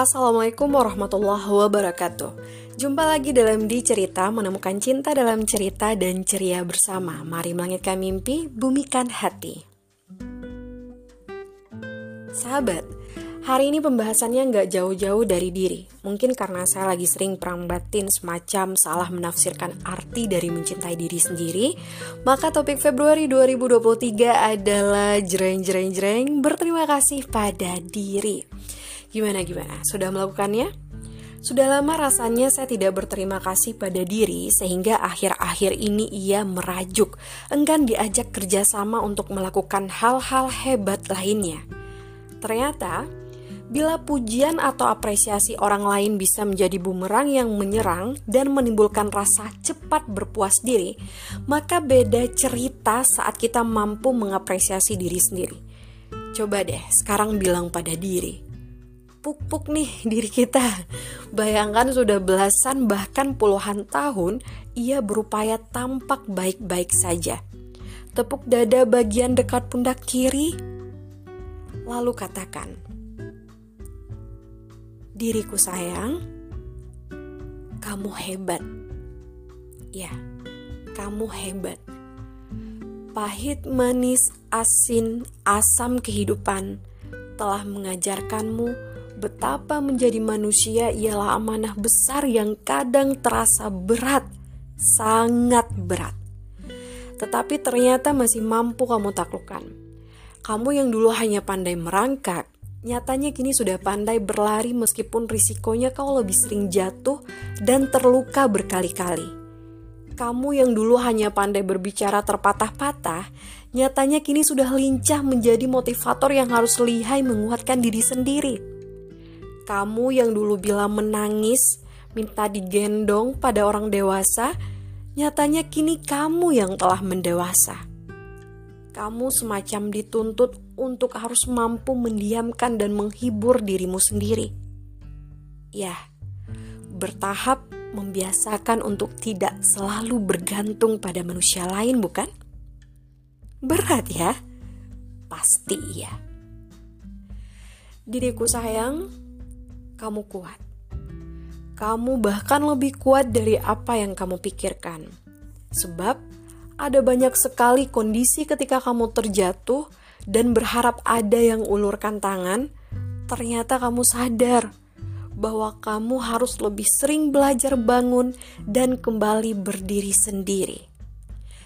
Assalamualaikum warahmatullahi wabarakatuh. Jumpa lagi dalam Di Cerita Menemukan cinta dalam cerita dan ceria bersama. Mari melangitkan mimpi, bumikan hati. Sahabat, hari ini pembahasannya nggak jauh-jauh dari diri. Mungkin karena saya lagi sering perang batin semacam salah menafsirkan arti dari mencintai diri sendiri Maka topik Februari 2023 adalah jreng-jreng-jreng Berterima kasih pada diri Gimana gimana? Sudah melakukannya? Sudah lama rasanya saya tidak berterima kasih pada diri sehingga akhir-akhir ini ia merajuk, enggan diajak kerjasama untuk melakukan hal-hal hebat lainnya. Ternyata, bila pujian atau apresiasi orang lain bisa menjadi bumerang yang menyerang dan menimbulkan rasa cepat berpuas diri, maka beda cerita saat kita mampu mengapresiasi diri sendiri. Coba deh sekarang bilang pada diri, puk-puk nih diri kita. Bayangkan sudah belasan bahkan puluhan tahun ia berupaya tampak baik-baik saja. Tepuk dada bagian dekat pundak kiri, lalu katakan, "Diriku sayang, kamu hebat." Ya, kamu hebat. Pahit, manis, asin, asam kehidupan telah mengajarkanmu betapa menjadi manusia ialah amanah besar yang kadang terasa berat, sangat berat. Tetapi ternyata masih mampu kamu taklukkan. Kamu yang dulu hanya pandai merangkak, nyatanya kini sudah pandai berlari meskipun risikonya kau lebih sering jatuh dan terluka berkali-kali. Kamu yang dulu hanya pandai berbicara terpatah-patah, nyatanya kini sudah lincah menjadi motivator yang harus lihai menguatkan diri sendiri kamu yang dulu bilang menangis, minta digendong pada orang dewasa, nyatanya kini kamu yang telah mendewasa. Kamu semacam dituntut untuk harus mampu mendiamkan dan menghibur dirimu sendiri. Ya, bertahap membiasakan untuk tidak selalu bergantung pada manusia lain, bukan? Berat ya? Pasti iya. Diriku sayang, kamu kuat. Kamu bahkan lebih kuat dari apa yang kamu pikirkan. Sebab ada banyak sekali kondisi ketika kamu terjatuh dan berharap ada yang ulurkan tangan, ternyata kamu sadar bahwa kamu harus lebih sering belajar bangun dan kembali berdiri sendiri.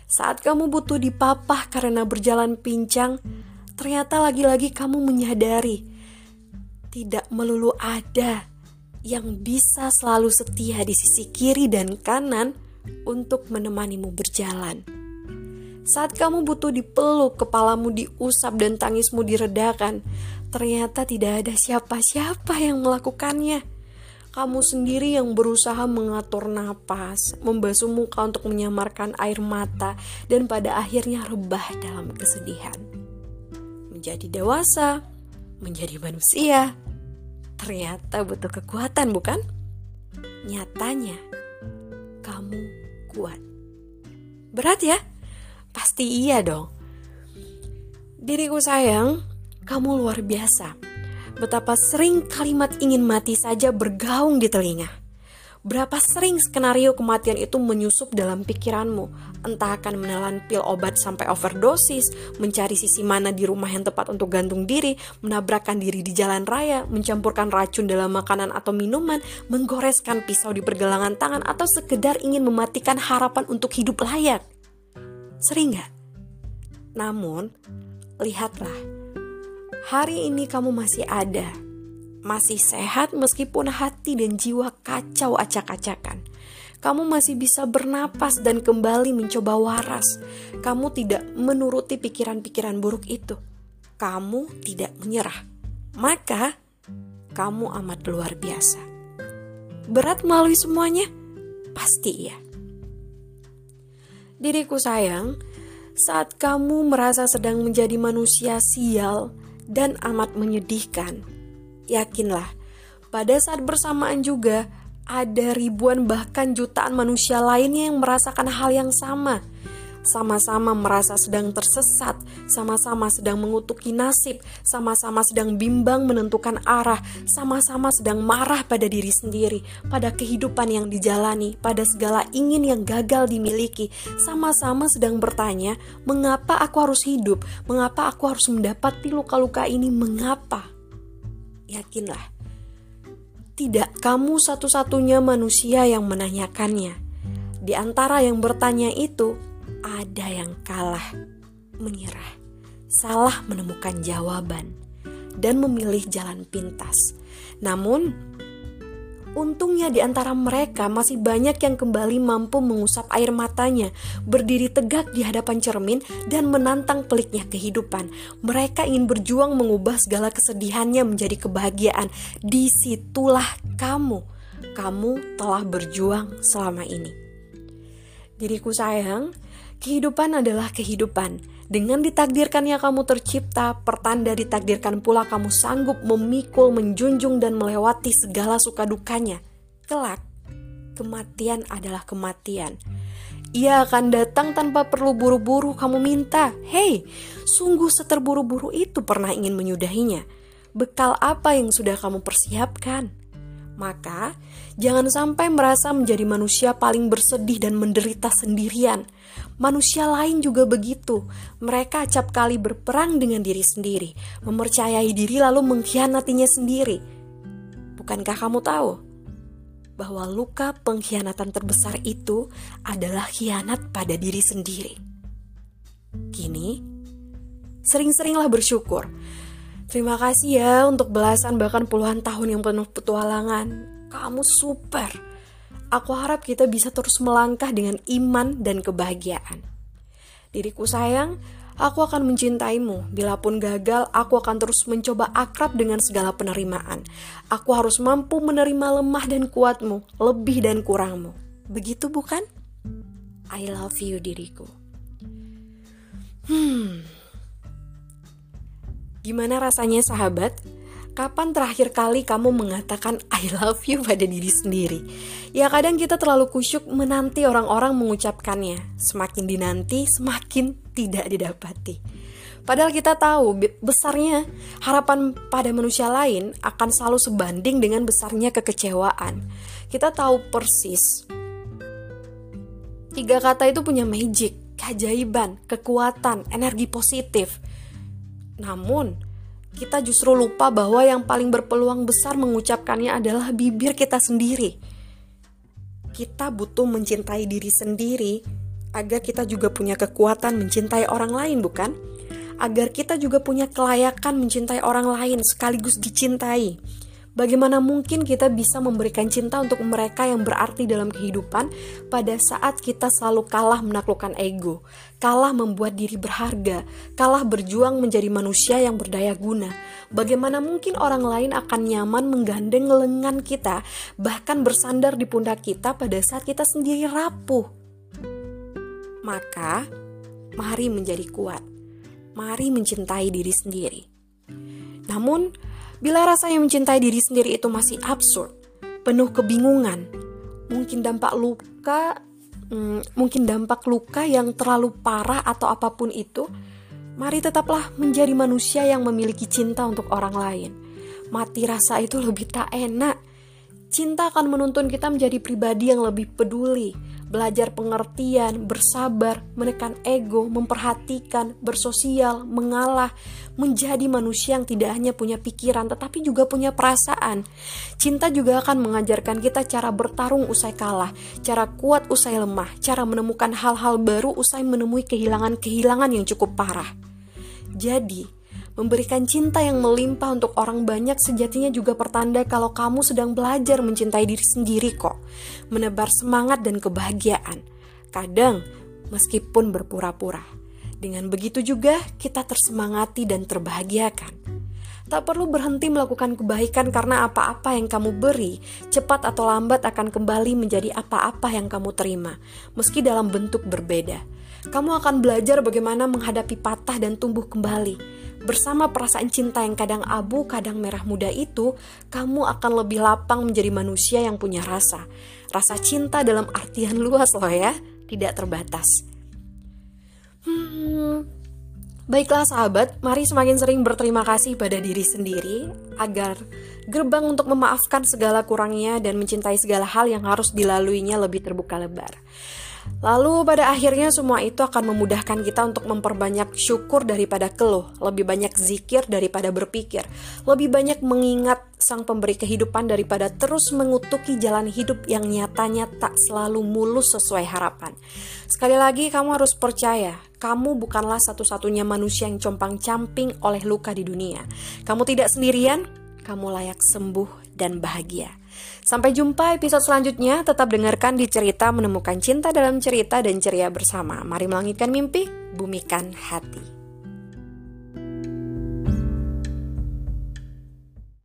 Saat kamu butuh dipapah karena berjalan pincang, ternyata lagi-lagi kamu menyadari tidak melulu ada yang bisa selalu setia di sisi kiri dan kanan untuk menemanimu berjalan. Saat kamu butuh dipeluk, kepalamu diusap dan tangismu diredakan, ternyata tidak ada siapa-siapa yang melakukannya. Kamu sendiri yang berusaha mengatur napas, membasuh muka untuk menyamarkan air mata, dan pada akhirnya rebah dalam kesedihan. Menjadi dewasa, menjadi manusia, ternyata butuh kekuatan, bukan? Nyatanya, kamu kuat. Berat ya? Pasti iya dong. Diriku sayang, kamu luar biasa. Betapa sering kalimat ingin mati saja bergaung di telinga. Berapa sering skenario kematian itu menyusup dalam pikiranmu? Entah akan menelan pil obat sampai overdosis, mencari sisi mana di rumah yang tepat untuk gantung diri, menabrakkan diri di jalan raya, mencampurkan racun dalam makanan atau minuman, menggoreskan pisau di pergelangan tangan, atau sekedar ingin mematikan harapan untuk hidup layak. Sering gak? Namun, lihatlah, hari ini kamu masih ada masih sehat meskipun hati dan jiwa kacau acak-acakan. Kamu masih bisa bernapas dan kembali mencoba waras. Kamu tidak menuruti pikiran-pikiran buruk itu. Kamu tidak menyerah. Maka, kamu amat luar biasa. Berat melalui semuanya? Pasti iya. Diriku sayang, saat kamu merasa sedang menjadi manusia sial dan amat menyedihkan, Yakinlah, pada saat bersamaan juga ada ribuan bahkan jutaan manusia lainnya yang merasakan hal yang sama. sama-sama merasa sedang tersesat, sama-sama sedang mengutuki nasib, sama-sama sedang bimbang menentukan arah, sama-sama sedang marah pada diri sendiri, pada kehidupan yang dijalani, pada segala ingin yang gagal dimiliki, sama-sama sedang bertanya, "Mengapa aku harus hidup? Mengapa aku harus mendapati luka-luka ini? Mengapa?" Yakinlah, tidak kamu satu-satunya manusia yang menanyakannya. Di antara yang bertanya itu, ada yang kalah, menyerah, salah menemukan jawaban, dan memilih jalan pintas. Namun, untungnya di antara mereka masih banyak yang kembali mampu mengusap air matanya, berdiri tegak di hadapan cermin, dan menantang peliknya kehidupan. Mereka ingin berjuang mengubah segala kesedihannya menjadi kebahagiaan. Di situlah kamu, kamu telah berjuang selama ini. Diriku sayang, kehidupan adalah kehidupan. Dengan ditakdirkannya kamu tercipta, pertanda ditakdirkan pula kamu sanggup memikul, menjunjung, dan melewati segala suka dukanya. Kelak, kematian adalah kematian. Ia akan datang tanpa perlu buru-buru kamu minta. Hei, sungguh seterburu-buru itu pernah ingin menyudahinya. Bekal apa yang sudah kamu persiapkan? Maka, jangan sampai merasa menjadi manusia paling bersedih dan menderita sendirian. Manusia lain juga begitu. Mereka acap kali berperang dengan diri sendiri, mempercayai diri lalu mengkhianatinya sendiri. Bukankah kamu tahu bahwa luka pengkhianatan terbesar itu adalah khianat pada diri sendiri? Kini, sering-seringlah bersyukur Terima kasih ya untuk belasan bahkan puluhan tahun yang penuh petualangan. Kamu super. Aku harap kita bisa terus melangkah dengan iman dan kebahagiaan. Diriku sayang, aku akan mencintaimu. Bila pun gagal, aku akan terus mencoba akrab dengan segala penerimaan. Aku harus mampu menerima lemah dan kuatmu, lebih dan kurangmu. Begitu bukan? I love you diriku. Hmm, Gimana rasanya sahabat? Kapan terakhir kali kamu mengatakan I love you pada diri sendiri? Ya kadang kita terlalu kusyuk menanti orang-orang mengucapkannya. Semakin dinanti, semakin tidak didapati. Padahal kita tahu besarnya harapan pada manusia lain akan selalu sebanding dengan besarnya kekecewaan. Kita tahu persis. Tiga kata itu punya magic, keajaiban, kekuatan, energi positif namun, kita justru lupa bahwa yang paling berpeluang besar mengucapkannya adalah bibir kita sendiri. Kita butuh mencintai diri sendiri agar kita juga punya kekuatan mencintai orang lain, bukan? Agar kita juga punya kelayakan mencintai orang lain sekaligus dicintai. Bagaimana mungkin kita bisa memberikan cinta untuk mereka yang berarti dalam kehidupan pada saat kita selalu kalah menaklukkan ego, kalah membuat diri berharga, kalah berjuang menjadi manusia yang berdaya guna? Bagaimana mungkin orang lain akan nyaman menggandeng lengan kita, bahkan bersandar di pundak kita pada saat kita sendiri rapuh? Maka, mari menjadi kuat. Mari mencintai diri sendiri. Namun, Bila rasanya mencintai diri sendiri itu masih absurd, penuh kebingungan, mungkin dampak luka, hmm, mungkin dampak luka yang terlalu parah atau apa pun itu, mari tetaplah menjadi manusia yang memiliki cinta untuk orang lain. Mati rasa itu lebih tak enak. Cinta akan menuntun kita menjadi pribadi yang lebih peduli, belajar pengertian, bersabar, menekan ego, memperhatikan, bersosial, mengalah, menjadi manusia yang tidak hanya punya pikiran tetapi juga punya perasaan. Cinta juga akan mengajarkan kita cara bertarung usai kalah, cara kuat usai lemah, cara menemukan hal-hal baru usai menemui kehilangan-kehilangan yang cukup parah. Jadi, Memberikan cinta yang melimpah untuk orang banyak sejatinya juga pertanda kalau kamu sedang belajar mencintai diri sendiri kok. Menebar semangat dan kebahagiaan. Kadang, meskipun berpura-pura. Dengan begitu juga kita tersemangati dan terbahagiakan. Tak perlu berhenti melakukan kebaikan karena apa-apa yang kamu beri, cepat atau lambat akan kembali menjadi apa-apa yang kamu terima, meski dalam bentuk berbeda. Kamu akan belajar bagaimana menghadapi patah dan tumbuh kembali Bersama perasaan cinta yang kadang abu, kadang merah muda itu, kamu akan lebih lapang menjadi manusia yang punya rasa. Rasa cinta dalam artian luas loh ya, tidak terbatas. Hmm, baiklah sahabat, mari semakin sering berterima kasih pada diri sendiri agar gerbang untuk memaafkan segala kurangnya dan mencintai segala hal yang harus dilaluinya lebih terbuka lebar. Lalu pada akhirnya semua itu akan memudahkan kita untuk memperbanyak syukur daripada keluh, lebih banyak zikir daripada berpikir, lebih banyak mengingat sang pemberi kehidupan daripada terus mengutuki jalan hidup yang nyatanya tak selalu mulus sesuai harapan. Sekali lagi kamu harus percaya, kamu bukanlah satu-satunya manusia yang compang-camping oleh luka di dunia. Kamu tidak sendirian, kamu layak sembuh dan bahagia. Sampai jumpa episode selanjutnya. Tetap dengarkan di cerita menemukan cinta dalam cerita dan ceria bersama. Mari melangitkan mimpi, bumikan hati.